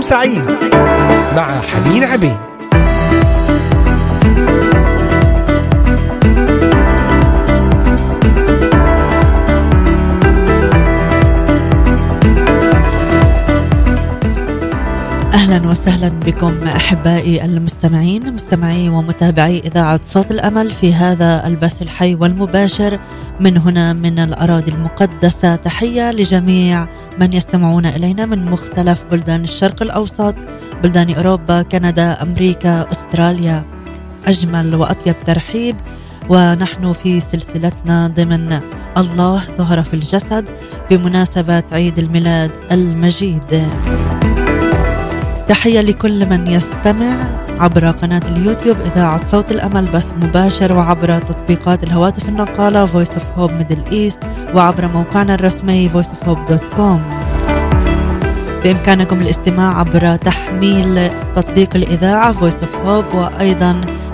نهاركم سعيد مع حنين عبيد. أهلا وسهلا بكم أحبائي المستمعين مستمعي ومتابعي إذاعة صوت الأمل في هذا البث الحي والمباشر. من هنا من الأراضي المقدسة. تحية لجميع من يستمعون إلينا من مختلف بلدان الشرق الأوسط بلدان أوروبا كندا أمريكا أستراليا. أجمل وأطيب ترحيب. ونحن في سلسلتنا ضمن الله ظهر في الجسد بمناسبة عيد الميلاد المجيد. تحية لكل من يستمع. عبر قناة اليوتيوب إذاعة صوت الأمل بث مباشر وعبر تطبيقات الهواتف النقالة Voice of Hope Middle East وعبر موقعنا الرسمي voiceofhope.com بإمكانكم الاستماع عبر تحميل تطبيق الإذاعة Voice of Hope وأيضا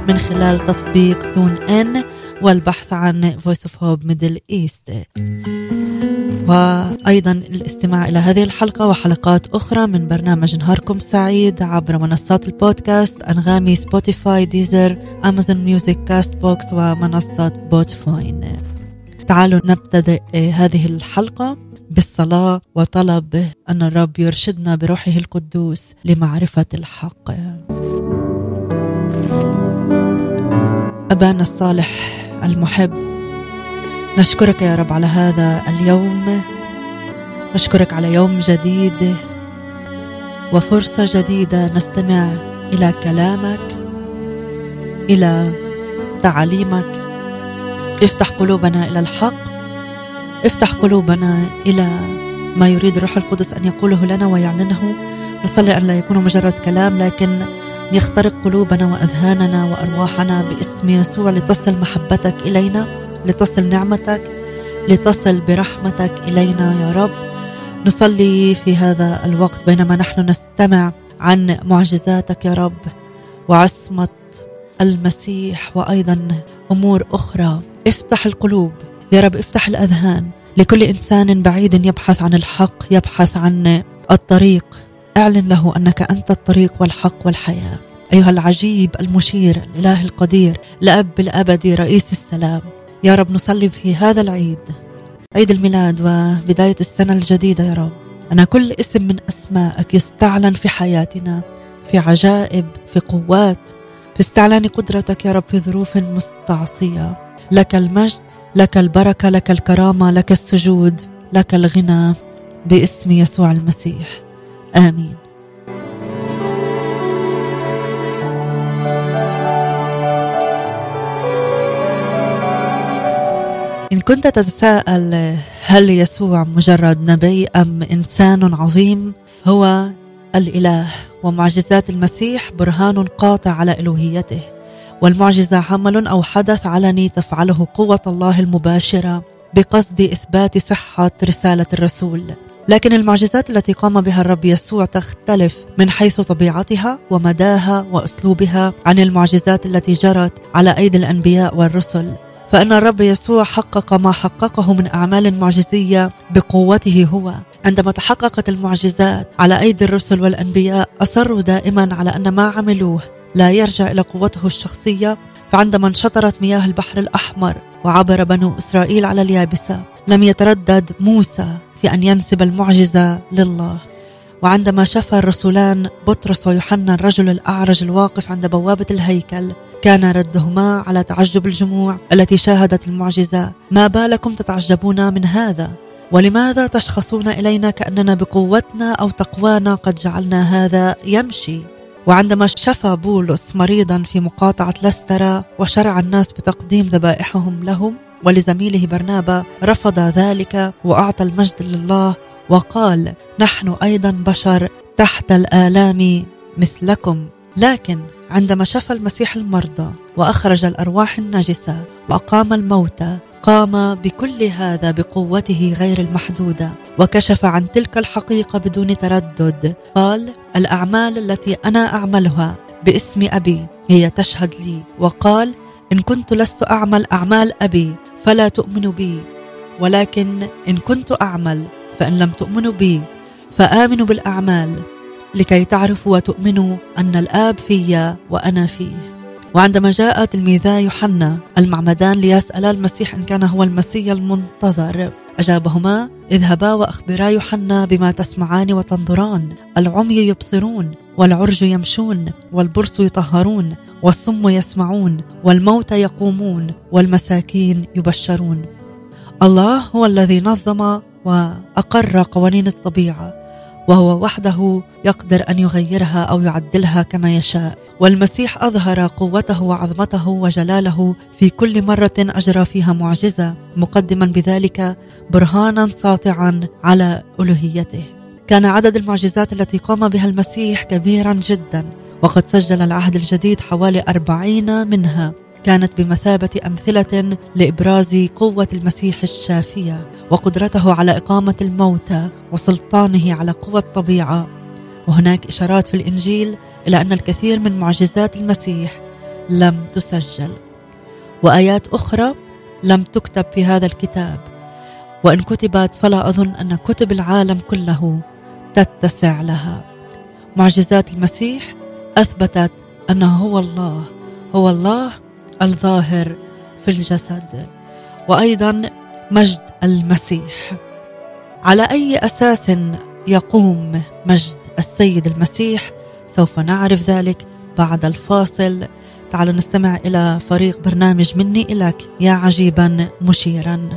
من خلال تطبيق TuneIn والبحث عن Voice of Hope Middle East. وأيضا الاستماع إلى هذه الحلقة وحلقات أخرى من برنامج نهاركم سعيد عبر منصات البودكاست أنغامي Spotify Deezer Amazon Music Castbox ومنصة Podvine تعالوا نبتدئ هذه الحلقة بالصلاة وطلب أن الرب يرشدنا بروحه القدوس لمعرفة الحق. أبانا الصالح المحب نشكرك يا رب على هذا اليوم. نشكرك على يوم جديد وفرصة جديدة نستمع إلى كلامك إلى تعاليمك افتح قلوبنا إلى الحق. افتح قلوبنا إلى ما يريد الروح القدس أن يقوله لنا ويعلنه. نصلي أن لا يكون مجرد كلام لكن يخترق قلوبنا وأذهاننا وأرواحنا باسم يسوع لتصل محبتك إلينا. لتصل نعمتك لتصل برحمتك إلينا يا رب. نصلي في هذا الوقت بينما نحن نستمع عن معجزاتك يا رب وعصمة المسيح وأيضا أمور أخرى. افتح القلوب يا رب افتح الأذهان. لكل إنسان بعيد يبحث عن الحق يبحث عن الطريق. اعلن له أنك أنت الطريق والحق والحياة. أيها العجيب المشير الإله القدير الأب الأبدي رئيس السلام. يا رب نصلي في هذا العيد عيد الميلاد وبداية السنة الجديدة يا رب. أنا كل اسم من أسمائك يستعلن في حياتنا في عجائب في قوات في استعلان قدرتك يا رب في ظروف مستعصية. لك المجد لك البركة لك الكرامة لك السجود لك الغنى باسم يسوع المسيح. آمين. إن كنت تتساءل هل يسوع مجرد نبي أم إنسان عظيم هو الإله ومعجزات المسيح برهان قاطع على ألوهيته والمعجزة عمل أو حدث علني تفعله قوة الله المباشرة بقصد إثبات صحة رسالة الرسول. لكن المعجزات التي قام بها الرب يسوع تختلف من حيث طبيعتها ومداها وأسلوبها عن المعجزات التي جرت على أيدي الأنبياء والرسل. فإن الرب يسوع حقق ما حققه من أعمال معجزية بقوته هو. عندما تحققت المعجزات على أيدي الرسل والأنبياء أصروا دائما على أن ما عملوه لا يرجع إلى قوته الشخصية. فعندما انشطرت مياه البحر الأحمر وعبر بنو إسرائيل على اليابسة لم يتردد موسى في أن ينسب المعجزة لله. وعندما شفى الرسولان بطرس ويوحنا الرجل الأعرج الواقف عند بوابة الهيكل كان ردهما على تعجب الجموع التي شاهدت المعجزة. ما بالكم تتعجبون من هذا؟ ولماذا تشخصون إلينا كأننا بقوتنا أو تقوانا قد جعلنا هذا يمشي؟ وعندما شفى بولس مريضا في مقاطعة لسترا وشرع الناس بتقديم ذبائحهم لهم ولزميله برنابا رفض ذلك وأعطى المجد لله وقال نحن أيضا بشر تحت الآلام مثلكم. لكن عندما شفى المسيح المرضى وأخرج الأرواح النجسه وأقام الموتى قام بكل هذا بقوته غير المحدودة وكشف عن تلك الحقيقة بدون تردد. قال الأعمال التي أنا أعملها باسم أبي هي تشهد لي. وقال إن كنت لست أعمل أعمال أبي فلا تؤمنوا بي ولكن إن كنت أعمل فإن لم تؤمنوا بي فآمنوا بالأعمال. لكي تعرفوا وتؤمنوا أن الآب في وأنا فيه وعندما جاء تلميذا يوحنا المعمدان ليسألا المسيح إن كان هو المسيح المنتظر أجابهما اذهبا وأخبرا يوحنا بما تسمعان وتنظران العمي يبصرون والعرج يمشون والبرص يطهرون والصم يسمعون والموتى يقومون والمساكين يبشرون. الله هو الذي نظم وأقر قوانين الطبيعة. وهو وحده يقدر أن يغيرها أو يعدلها كما يشاء. والمسيح أظهر قوته وعظمته وجلاله في كل مرة أجرى فيها معجزة مقدما بذلك برهانا ساطعا على ألوهيته. كان عدد المعجزات التي قام بها المسيح كبيرا جدا وقد سجل العهد الجديد حوالي أربعين منها. كانت بمثابة أمثلة لإبراز قوة المسيح الشافية وقدرته على إقامة الموتى وسلطانه على قوى الطبيعة. وهناك إشارات في الإنجيل إلى أن الكثير من معجزات المسيح لم تسجل. وآيات أخرى لم تكتب في هذا الكتاب. وإن كتبت فلا أظن أن كتب العالم كله تتسع لها. معجزات المسيح أثبتت أنه هو الله هو الله الظاهر في الجسد وأيضا مجد المسيح. على أي أساس يقوم مجد السيد المسيح؟ سوف نعرف ذلك بعد الفاصل. تعالوا نستمع إلى فريق برنامج مني الك يا عجيبا مشيرا.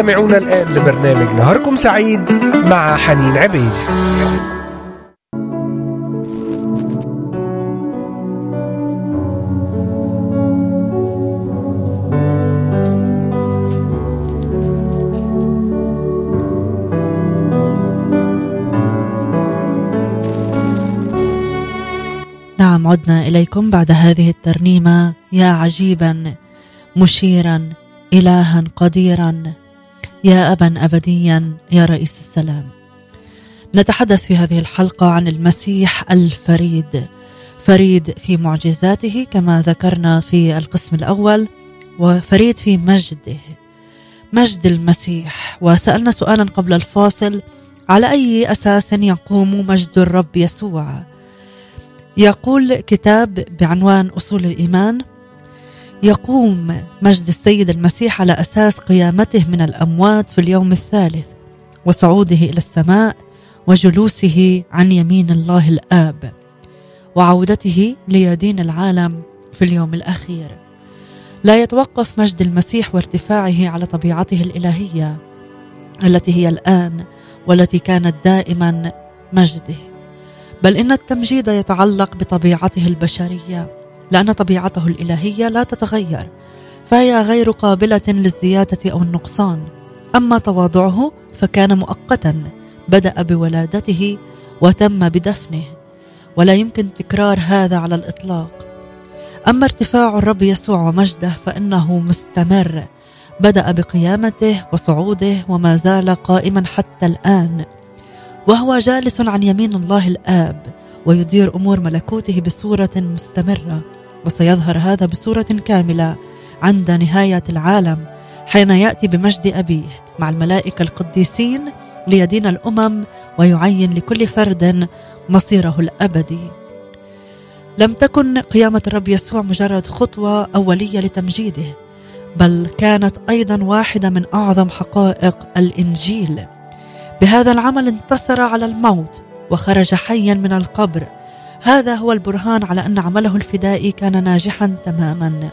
تستمعون الآن لبرنامج نهاركم سعيد مع حنين عبيد. نعم عدنا إليكم بعد هذه الترنيمة. يا عجيبا مشيرا إلها قديرا. يا أبا أبديا يا رئيس السلام. نتحدث في هذه الحلقة عن المسيح الفريد فريد في معجزاته كما ذكرنا في القسم الأول وفريد في مجده مجد المسيح. وسألنا سؤالا قبل الفاصل على أي أساس يقوم مجد الرب يسوع؟ يقول كتاب بعنوان أصول الإيمان يقوم مجد السيد المسيح على أساس قيامته من الأموات في اليوم الثالث وصعوده إلى السماء وجلوسه عن يمين الله الآب وعودته ليدين العالم في اليوم الأخير. لا يتوقف مجد المسيح وارتفاعه على طبيعته الإلهية التي هي الآن والتي كانت دائما مجده بل إن التمجيد يتعلق بطبيعته البشرية. لأن طبيعته الإلهية لا تتغير فهي غير قابلة للزيادة أو النقصان. أما تواضعه فكان مؤقتا بدأ بولادته وتم بدفنه ولا يمكن تكرار هذا على الإطلاق. أما ارتفاع الرب يسوع ومجده فإنه مستمر بدأ بقيامته وصعوده وما زال قائما حتى الآن. وهو جالس عن يمين الله الآب ويدير أمور ملكوته بصورة مستمرة. وسيظهر هذا بصورة كاملة عند نهاية العالم حين يأتي بمجد أبيه مع الملائكة القديسين ليدين الأمم ويعين لكل فرد مصيره الأبدي. لم تكن قيامة الرب يسوع مجرد خطوة أولية لتمجيده بل كانت أيضا واحدة من أعظم حقائق الإنجيل. بهذا العمل انتصر على الموت وخرج حيا من القبر هذا هو البرهان على أن عمله الفدائي كان ناجحا تماما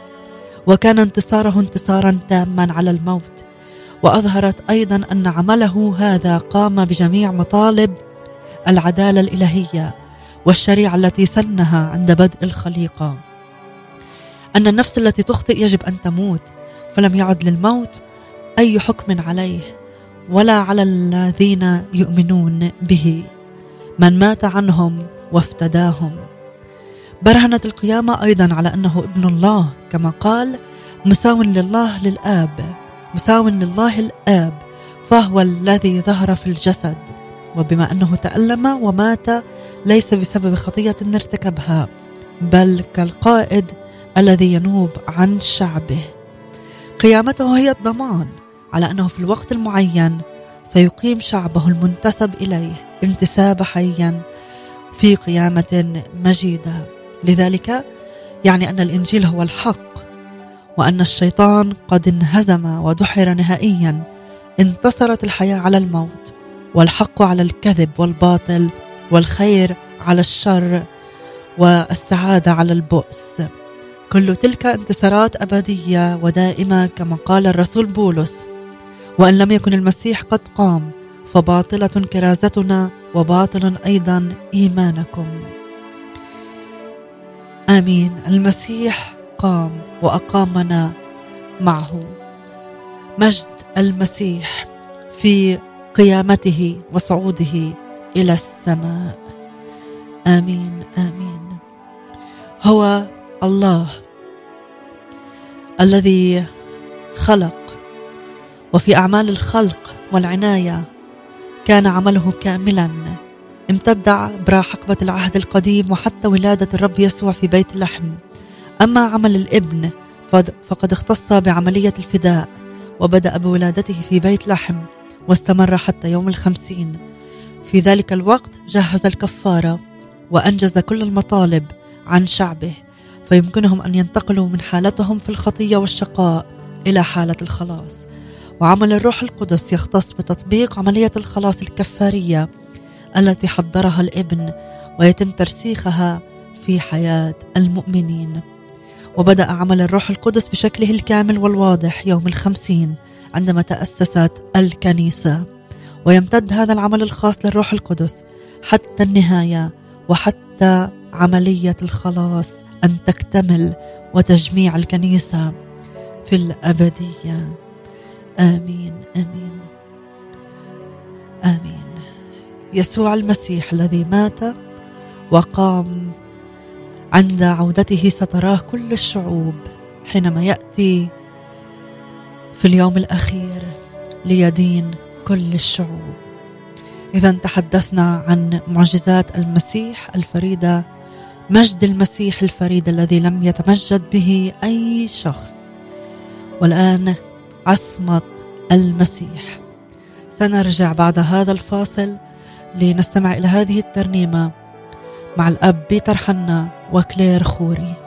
وكان انتصاره انتصارا تاما على الموت. وأظهرت أيضا أن عمله هذا قام بجميع مطالب العدالة الإلهية والشريعة التي سنها عند بدء الخليقة. أن النفس التي تخطئ يجب أن تموت فلم يعد للموت أي حكم عليه ولا على الذين يؤمنون به. من مات عنهم وافتداهم. برهنت القيامة أيضا على أنه ابن الله كما قال مساو لله للآب مساو لله الآب فهو الذي ظهر في الجسد وبما أنه تألم ومات ليس بسبب خطية ارتكبها بل كالقائد الذي ينوب عن شعبه. قيامته هي الضمان على أنه في الوقت المعين سيقيم شعبه المنتسب إليه انتساب حيا في قيامة مجيدة. لذلك يعني أن الإنجيل هو الحق وأن الشيطان قد انهزم ودحر نهائيا. انتصرت الحياة على الموت والحق على الكذب والباطل والخير على الشر والسعادة على البؤس. كل تلك انتصارات أبدية ودائمة كما قال الرسول بولس. وإن لم يكن المسيح قد قام فباطلة كرازتنا وباطل أيضا إيمانكم. آمين. المسيح قام وأقامنا معه. مجد المسيح في قيامته وصعوده إلى السماء. آمين آمين. هو الله الذي خلق وفي أعمال الخلق والعناية كان عمله كاملا. امتد عبر حقبة العهد القديم وحتى ولادة الرب يسوع في بيت لحم أما عمل الابن فقد اختص بعملية الفداء وبدأ بولادته في بيت لحم واستمر حتى يوم الخمسين. في ذلك الوقت جهز الكفارة وأنجز كل المطالب عن شعبه فيمكنهم أن ينتقلوا من حالتهم في الخطية والشقاء إلى حالة الخلاص. وعمل الروح القدس يختص بتطبيق عملية الخلاص الكفارية التي حضرها الابن ويتم ترسيخها في حياة المؤمنين. وبدأ عمل الروح القدس بشكله الكامل والواضح يوم الخمسين عندما تأسست الكنيسة. ويمتد هذا العمل الخاص للروح القدس حتى النهاية وحتى عملية الخلاص أن تكتمل وتجميع الكنيسة في الأبدية. آمين آمين. آمين. يسوع المسيح الذي مات وقام عند عودته ستراه كل الشعوب حينما يأتي في اليوم الأخير ليدين كل الشعوب. إذا تحدثنا عن معجزات المسيح الفريدة مجد المسيح الفريد الذي لم يتمجد به أي شخص. والآن عصمة المسيح. سنرجع بعد هذا الفاصل لنستمع إلى هذه الترنيمة مع الأب بيتر حنا وكلير خوري.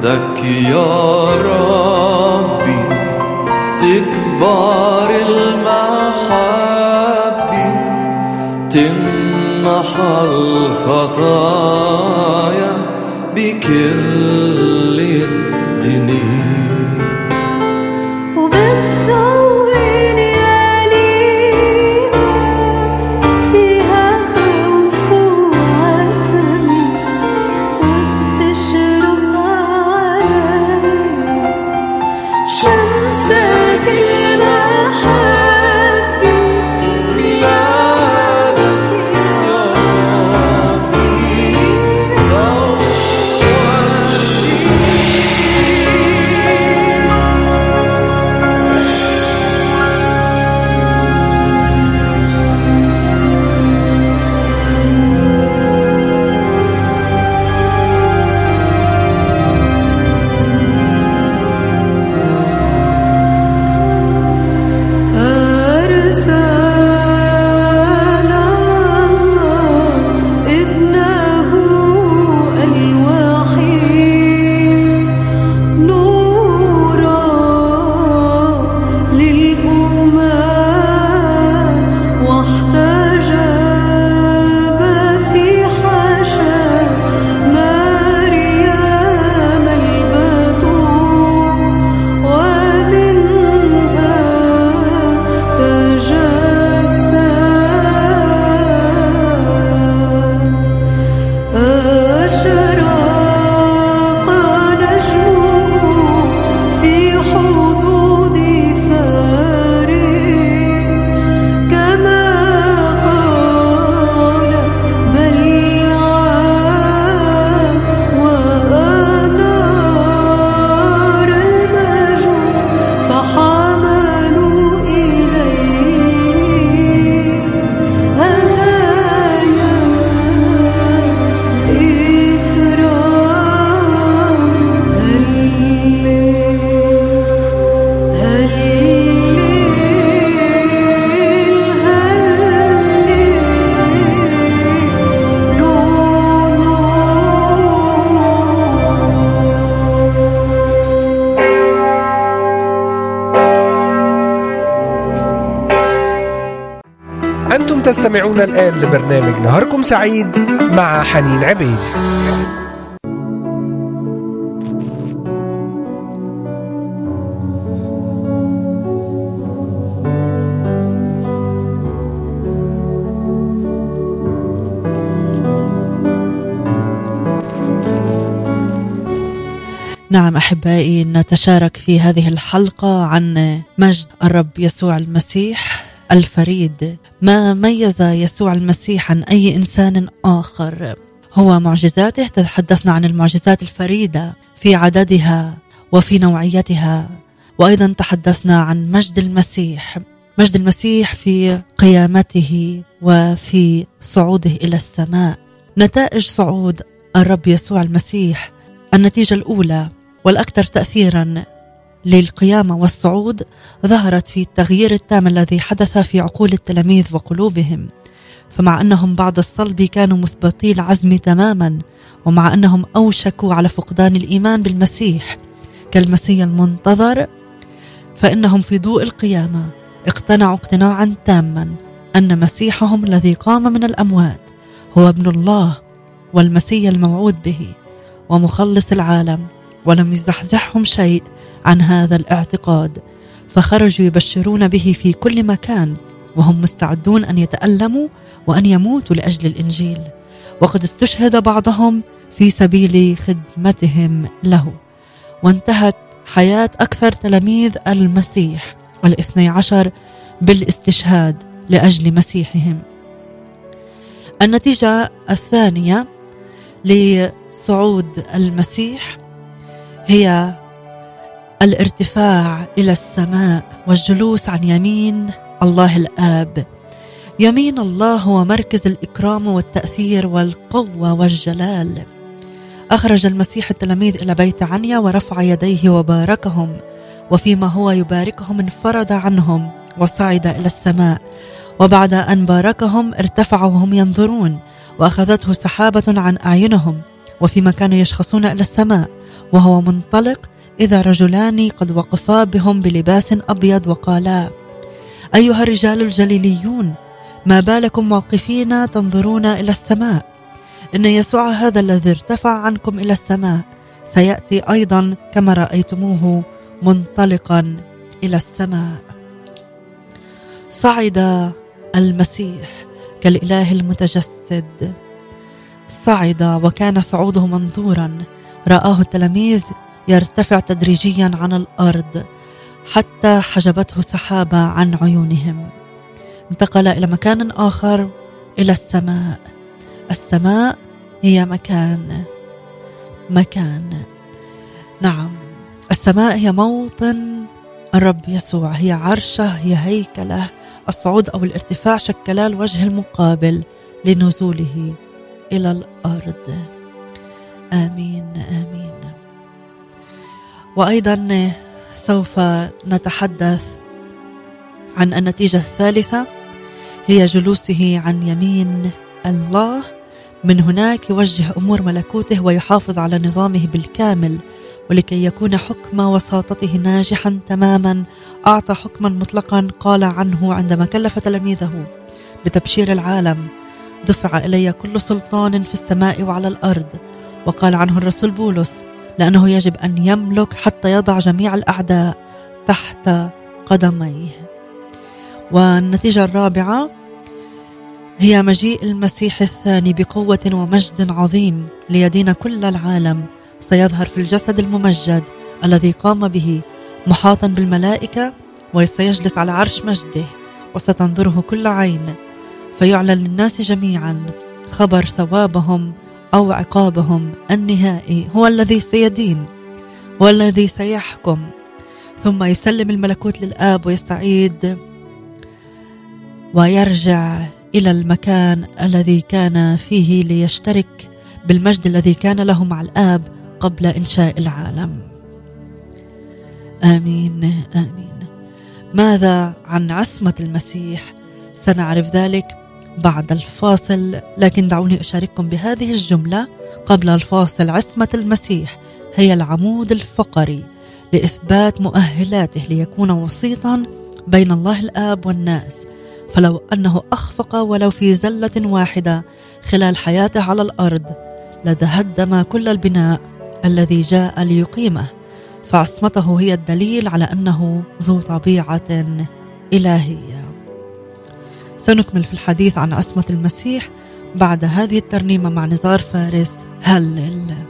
عندك يا ربي تكبر المحبة تمحى الخطايا بكل الآن لبرنامج نهاركم سعيد مع حنين عبيد. نعم أحبائي نتشارك في هذه الحلقة عن مجد الرب يسوع المسيح. الفريد. ما ميز يسوع المسيح عن أي إنسان آخر؟ هو معجزاته تحدثنا عن المعجزات الفريدة في عددها وفي نوعيتها. وأيضا تحدثنا عن مجد المسيح مجد المسيح في قيامته وفي صعوده إلى السماء. نتائج صعود الرب يسوع المسيح النتيجة الأولى والأكثر تاثيرا للقيامه والصعود ظهرت في التغيير التام الذي حدث في عقول التلاميذ وقلوبهم. فمع أنهم بعد الصلب كانوا مثبتي العزم تماما ومع أنهم أوشكوا على فقدان الإيمان بالمسيح كالمسيح المنتظر فإنهم في ضوء القيامة اقتنعوا اقتناعا تاما أن مسيحهم الذي قام من الأموات هو ابن الله والمسيح الموعود به ومخلص العالم ولم يزحزحهم شيء عن هذا الاعتقاد فخرجوا يبشرون به في كل مكان وهم مستعدون أن يتألموا وأن يموتوا لأجل الإنجيل. وقد استشهد بعضهم في سبيل خدمتهم له. وانتهت حياة أكثر تلاميذ المسيح الاثني عشر بالاستشهاد لأجل مسيحهم. النتيجة الثانية لصعود المسيح هي الارتفاع إلى السماء والجلوس عن يمين الله الآب. يمين الله هو مركز الإكرام والتأثير والقوة والجلال. أخرج المسيح التلاميذ إلى بيت عنيا ورفع يديه وباركهم وفيما هو يباركهم انفرد عنهم وصعد إلى السماء. وبعد أن باركهم ارتفعوا وهم ينظرون وأخذته سحابة عن أعينهم وفيما كانوا يشخصون إلى السماء وهو منطلق إذا رجلان قد وقفا بهم بلباس أبيض وقالا أيها الرجال الجليليون ما بالكم واقفين تنظرون إلى السماء؟ إن يسوع هذا الذي ارتفع عنكم إلى السماء سيأتي أيضا كما رأيتموه منطلقا إلى السماء. صعد المسيح كالإله المتجسد. صعد وكان صعوده منظورا رآه التلاميذ يرتفع تدريجيا عن الأرض حتى حجبته سحابة عن عيونهم. انتقل إلى مكان آخر إلى السماء. السماء هي مكان مكان. نعم السماء هي موطن الرب يسوع هي عرشة هي هيكلة. الصعود أو الارتفاع شكلا الوجه المقابل لنزوله إلى الأرض. آمين آمين. وأيضا سوف نتحدث عن النتيجة الثالثة هي جلوسه عن يمين الله. من هناك يوجه أمور ملكوته ويحافظ على نظامه بالكامل ولكي يكون حكم وساطته ناجحا تماما. أعطى حكما مطلقا قال عنه عندما كلف تلاميذه بتبشير العالم. دفع إلي كل سلطان في السماء وعلى الأرض. وقال عنه الرسول بولس لأنه يجب أن يملك حتى يضع جميع الأعداء تحت قدميه. والنتيجة الرابعة هي مجيء المسيح الثاني بقوة ومجد عظيم ليدين كل العالم. سيظهر في الجسد الممجد الذي قام به محاطا بالملائكة وسيجلس على عرش مجده وستنظره كل عين فيعلن للناس جميعا خبر ثوابهم أو عقابهم النهائي. هو الذي سيدين هو الذي سيحكم. ثم يسلم الملكوت للآب ويستعيد ويرجع إلى المكان الذي كان فيه ليشترك بالمجد الذي كان له مع الآب قبل إنشاء العالم. آمين آمين. ماذا عن عصمة المسيح؟ سنعرف ذلك. بعد الفاصل لكن دعوني أشارككم بهذه الجملة قبل الفاصل. عصمة المسيح هي العمود الفقري لإثبات مؤهلاته ليكون وسيطا بين الله الآب والناس. فلو أنه أخفق ولو في زلة واحدة خلال حياته على الأرض لتهدم كل البناء الذي جاء ليقيمه. فعصمته هي الدليل على أنه ذو طبيعة إلهية. سنكمل في الحديث عن عصمة المسيح بعد هذه الترنيمة مع نزار فارس. هلل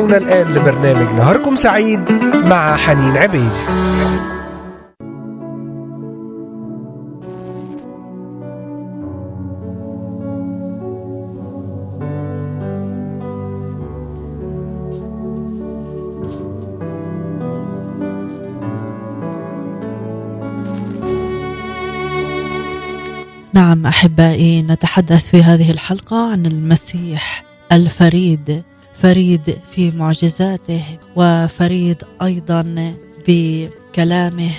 تستمعون الآن لبرنامج نهاركم سعيد مع حنين عبيد. نعم أحبائي نتحدث في هذه الحلقة عن المسيح الفريد. فريد في معجزاته وفريد أيضا بكلامه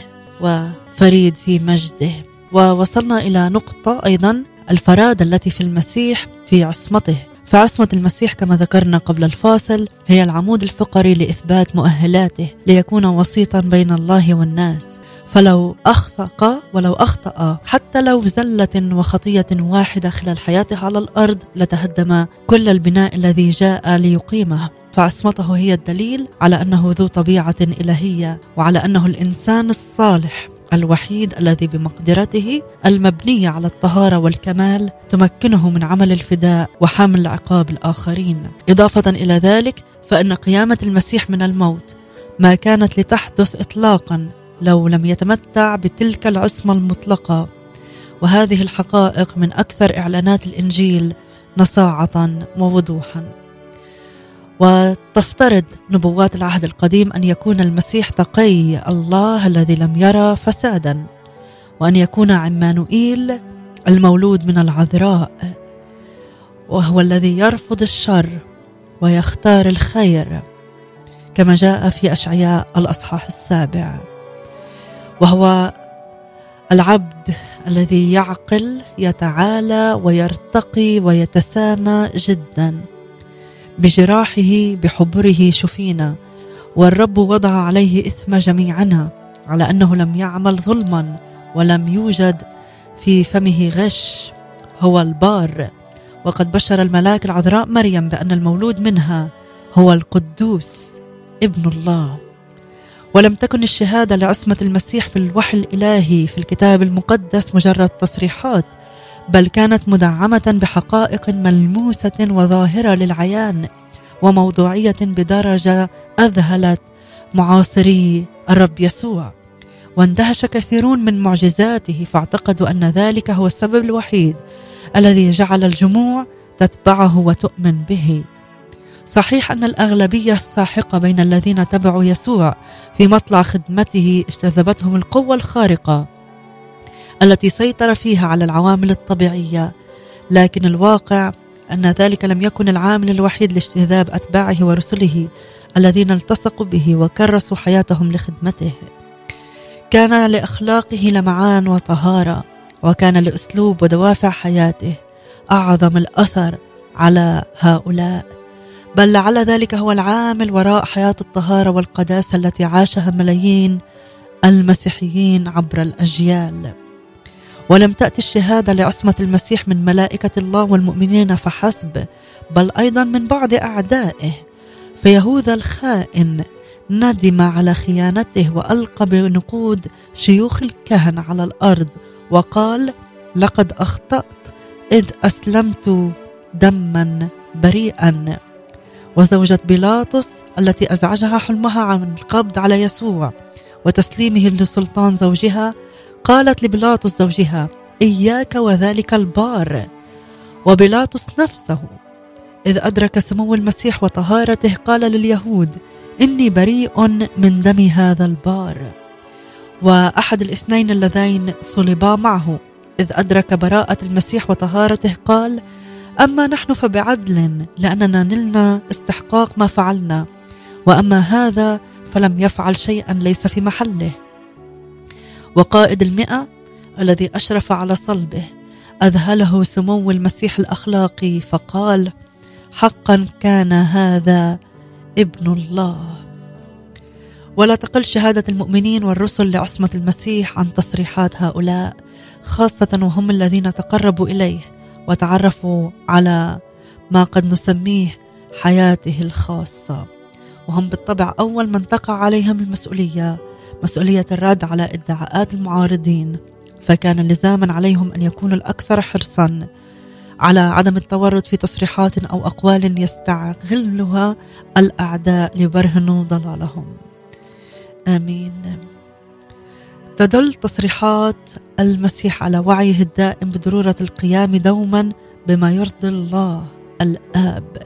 وفريد في مجده. ووصلنا إلى نقطة أيضا الفراد التي في المسيح في عصمته. فعصمة المسيح كما ذكرنا قبل الفاصل هي العمود الفقري لإثبات مؤهلاته ليكون وسيطا بين الله والناس. فلو أخفق ولو أخطأ حتى لو زلة وخطية واحدة خلال حياته على الأرض لتهدم كل البناء الذي جاء ليقيمه. فعصمته هي الدليل على أنه ذو طبيعة إلهية وعلى أنه الإنسان الصالح الوحيد الذي بمقدرته المبنية على الطهارة والكمال تمكنه من عمل الفداء وحمل عقاب الآخرين. إضافة إلى ذلك فإن قيامة المسيح من الموت ما كانت لتحدث اطلاقا لو لم يتمتع بتلك العصمة المطلقة. وهذه الحقائق من أكثر إعلانات الإنجيل نصاعة ووضوحا. وتفترض نبوات العهد القديم أن يكون المسيح تقي الله الذي لم يرى فسادا وأن يكون عمانوئيل المولود من العذراء وهو الذي يرفض الشر ويختار الخير كما جاء في أشعياء الأصحاح السابع. وهو العبد الذي يعقل يتعالى ويرتقي ويتسامى جدا بجراحه بحبره شفينا والرب وضع عليه إثم جميعنا على أنه لم يعمل ظلما ولم يوجد في فمه غش هو البار. وقد بشر الملاك العذراء مريم بأن المولود منها هو القدوس ابن الله. ولم تكن الشهادة لعصمة المسيح في الوحي الإلهي في الكتاب المقدس مجرد تصريحات بل كانت مدعمة بحقائق ملموسة وظاهرة للعيان وموضوعية بدرجة أذهلت معاصري الرب يسوع. واندهش كثيرون من معجزاته فاعتقدوا أن ذلك هو السبب الوحيد الذي جعل الجموع تتبعه وتؤمن به. صحيح أن الأغلبية الساحقة بين الذين تبعوا يسوع في مطلع خدمته اجتذبتهم القوة الخارقة التي سيطر فيها على العوامل الطبيعية لكن الواقع أن ذلك لم يكن العامل الوحيد لاجتذاب أتباعه ورسله الذين التصقوا به وكرسوا حياتهم لخدمته. كان لأخلاقه لمعان وطهارة وكان لأسلوب ودوافع حياته أعظم الأثر على هؤلاء. بل لعل ذلك هو العامل وراء حياة الطهارة والقداسة التي عاشها ملايين المسيحيين عبر الأجيال. ولم تأتي الشهادة لعصمة المسيح من ملائكة الله والمؤمنين فحسب بل أيضا من بعض أعدائه. فيهوذا الخائن ندم على خيانته وألقى بنقود شيوخ الكهنه على الأرض وقال لقد أخطأت إذ أسلمت دما بريئا. وزوجة بيلاطس التي أزعجها حلمها عن القبض على يسوع وتسليمه لسلطان زوجها قالت لبيلاطس زوجها إياك وذلك البار. وبيلاطس نفسه إذ أدرك سمو المسيح وطهارته قال لليهود إني بريء من دم هذا البار. وأحد الاثنين اللذين صلبا معه إذ أدرك براءة المسيح وطهارته قال أما نحن فبعدل لأننا نلنا استحقاق ما فعلنا. وأما هذا فلم يفعل شيئا ليس في محله. وقائد المئة الذي أشرف على صلبه أذهله سمو المسيح الأخلاقي فقال حقا كان هذا ابن الله. ولا تقل شهادة المؤمنين والرسل لعصمة المسيح عن تصريحات هؤلاء خاصة وهم الذين تقربوا إليه. وتعرفوا على ما قد نسميه حياته الخاصة. وهم بالطبع أول من تقع عليهم المسؤولية مسؤولية الرد على ادعاءات المعارضين. فكان لزاما عليهم أن يكونوا الأكثر حرصا على عدم التورط في تصريحات أو أقوال يستغلها الأعداء ليبرهنوا ضلالهم. آمين. تدل تصريحات المسيح على وعيه الدائم بضرورة القيام دوما بما يرضي الله الآب.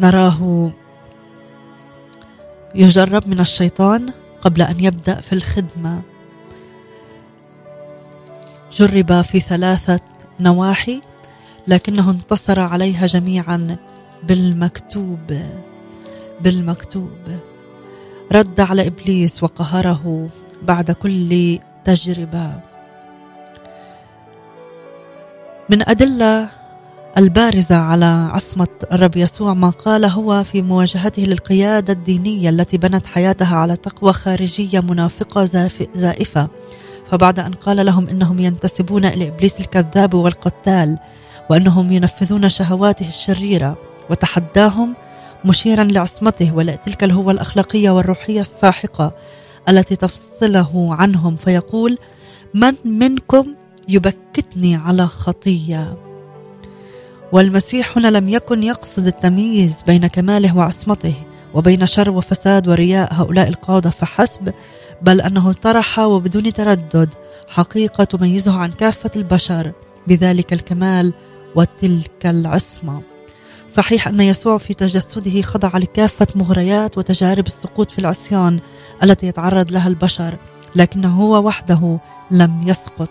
نراه يجرب من الشيطان قبل أن يبدأ في الخدمة. جرب في ثلاثة نواحي لكنه انتصر عليها جميعا بالمكتوب. بالمكتوب. رد على إبليس وقهره بعد كل تجربة. من أدلة البارزة على عصمة الرب يسوع ما قال هو في مواجهته للقيادة الدينية التي بنت حياتها على تقوى خارجية منافقة زائفة. فبعد أن قال لهم إنهم ينتسبون إلى إبليس الكذاب والقتال وأنهم ينفذون شهواته الشريرة وتحداهم مشيرا لعصمته ولتلك الهوة الأخلاقية والروحية الساحقة. التي تفصله عنهم فيقول من منكم يبكتني على خطية؟ والمسيح هنا لم يكن يقصد التمييز بين كماله وعصمته وبين شر وفساد ورياء هؤلاء القادة فحسب بل أنه طرح وبدون تردد حقيقة تميزه عن كافة البشر بذلك الكمال وتلك العصمة. صحيح أن يسوع في تجسده خضع لكافة مغريات وتجارب السقوط في العصيان التي يتعرض لها البشر لكنه هو وحده لم يسقط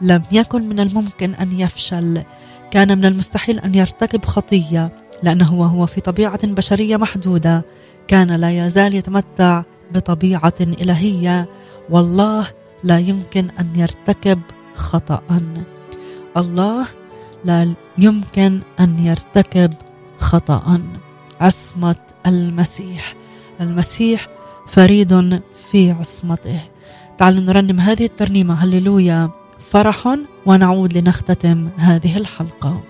لم يكن من الممكن أن يفشل. كان من المستحيل أن يرتكب خطية لأنه وهو في طبيعة بشرية محدودة. كان لا يزال يتمتع بطبيعة إلهية. والله لا يمكن أن يرتكب خطا. الله لا يمكن أن يرتكب خطأ. عصمة المسيح. المسيح فريد في عصمته. تعالوا نرنم هذه الترنيمة. هللويا. فرح ونعود لنختتم هذه الحلقة.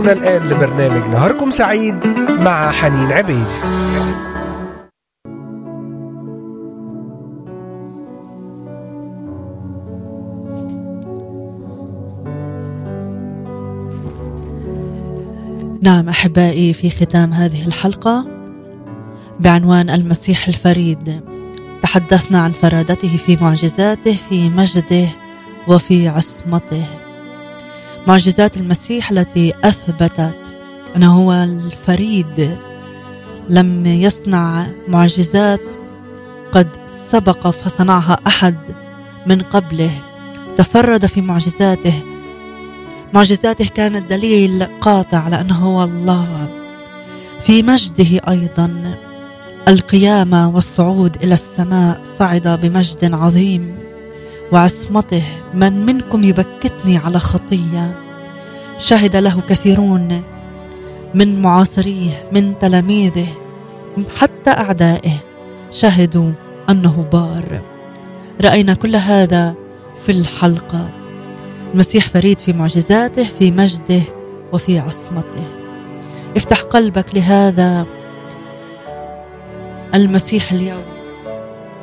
تستمعون الآن لبرنامج نهاركم سعيد مع حنين عبيد. نعم أحبائي في ختام هذه الحلقة بعنوان المسيح الفريد. تحدثنا عن فرادته في معجزاته في مجده وفي عصمته. معجزات المسيح التي أثبتت أنه هو الفريد. لم يصنع معجزات قد سبق فصنعها أحد من قبله. تفرد في معجزاته. معجزاته كانت دليل قاطع على أنه هو الله. في مجده أيضا القيامة والصعود إلى السماء صعد بمجد عظيم. وعصمته من منكم يبكتني على خطية. شهد له كثيرون من معاصريه من تلاميذه حتى أعدائه شهدوا أنه بار. رأينا كل هذا في الحلقة. المسيح فريد في معجزاته في مجده وفي عصمته. افتح قلبك لهذا المسيح اليوم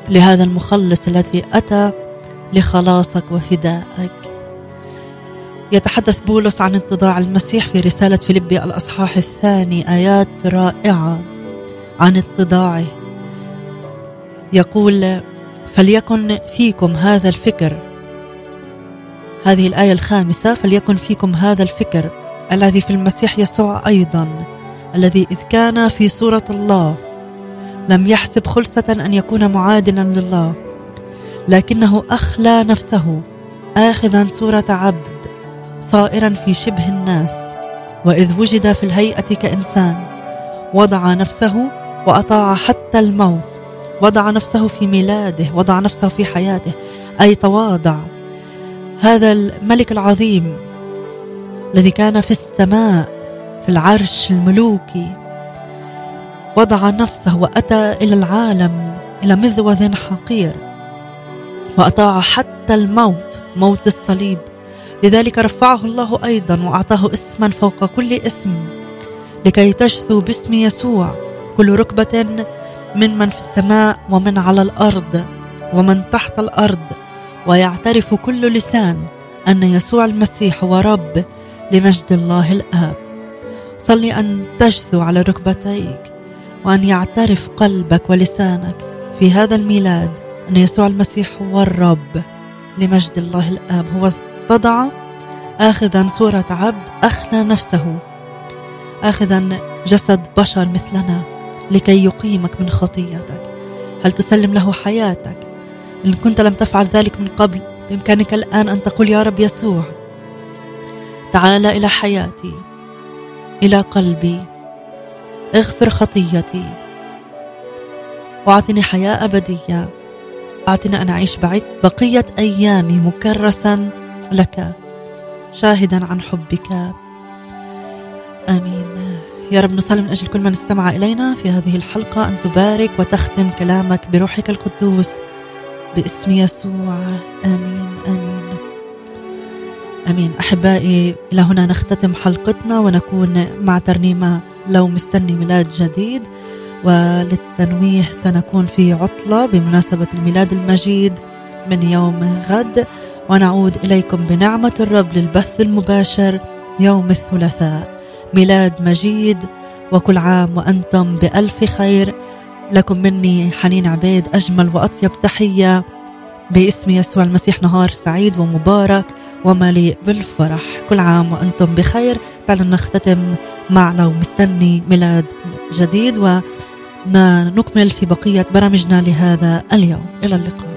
لهذا المخلص الذي أتى لخلاصك وفدائك. يتحدث بولس عن اتضاع المسيح في رسالة فيلبي الأصحاح الثاني آيات رائعة عن اتضاعه يقول فليكن فيكم هذا الفكر. هذه الآية الخامسة فليكن فيكم هذا الفكر الذي في المسيح يسوع أيضا الذي إذ كان في صورة الله لم يحسب خلصة أن يكون معادلا لله. لكنه أخلى نفسه آخذا صورة عبد صائرا في شبه الناس وإذ وجد في الهيئة كإنسان. وضع نفسه وأطاع حتى الموت. وضع نفسه في ميلاده وضع نفسه في حياته. أي تواضع. هذا الملك العظيم الذي كان في السماء في العرش الملوكي. وضع نفسه وأتى إلى العالم إلى مذوذ حقير. وأطاع حتى الموت موت الصليب. لذلك رفعه الله أيضا وأعطاه اسما فوق كل اسم لكي تجثو باسم يسوع. كل ركبة من من في السماء ومن على الأرض ومن تحت الأرض ويعترف كل لسان أن يسوع المسيح هو رب لمجد الله الآب. صلي أن تجثو على ركبتيك وأن يعترف قلبك ولسانك في هذا الميلاد أن يسوع المسيح هو الرب لمجد الله الآب. هو اتضع اخذا صورة عبد اخلى نفسه. اخذا جسد بشر مثلنا لكي يقيمك من خطيتك هل تسلم له حياتك؟ إن كنت لم تفعل ذلك من قبل بإمكانك الآن أن تقول يا رب يسوع تعال إلى حياتي إلى قلبي. اغفر خطيتي. واعطني حياة أبدية. أعطني أن أعيش بقية أيامي مكرسا لك شاهدا عن حبك. آمين. يا رب نصلي من أجل كل من استمع إلينا في هذه الحلقة. أن تبارك وتختم كلامك بروحك القدوس باسم يسوع. آمين. آمين. آمين. أحبائي إلى هنا نختتم حلقتنا ونكون مع ترنيمة لو مستني ميلاد جديد. وللتنويه سنكون في عطلة بمناسبة الميلاد المجيد من يوم غد ونعود إليكم بنعمة الرب للبث المباشر يوم الثلاثاء. ميلاد مجيد وكل عام وأنتم بألف خير. لكم مني حنين عبيد أجمل وأطيب تحية. باسم يسوع المسيح نهار سعيد ومبارك ومليء بالفرح. كل عام وأنتم بخير. تعالوا نختتم مع لو مستني ميلاد جديد ونكمل في بقية برامجنا لهذا اليوم. إلى اللقاء.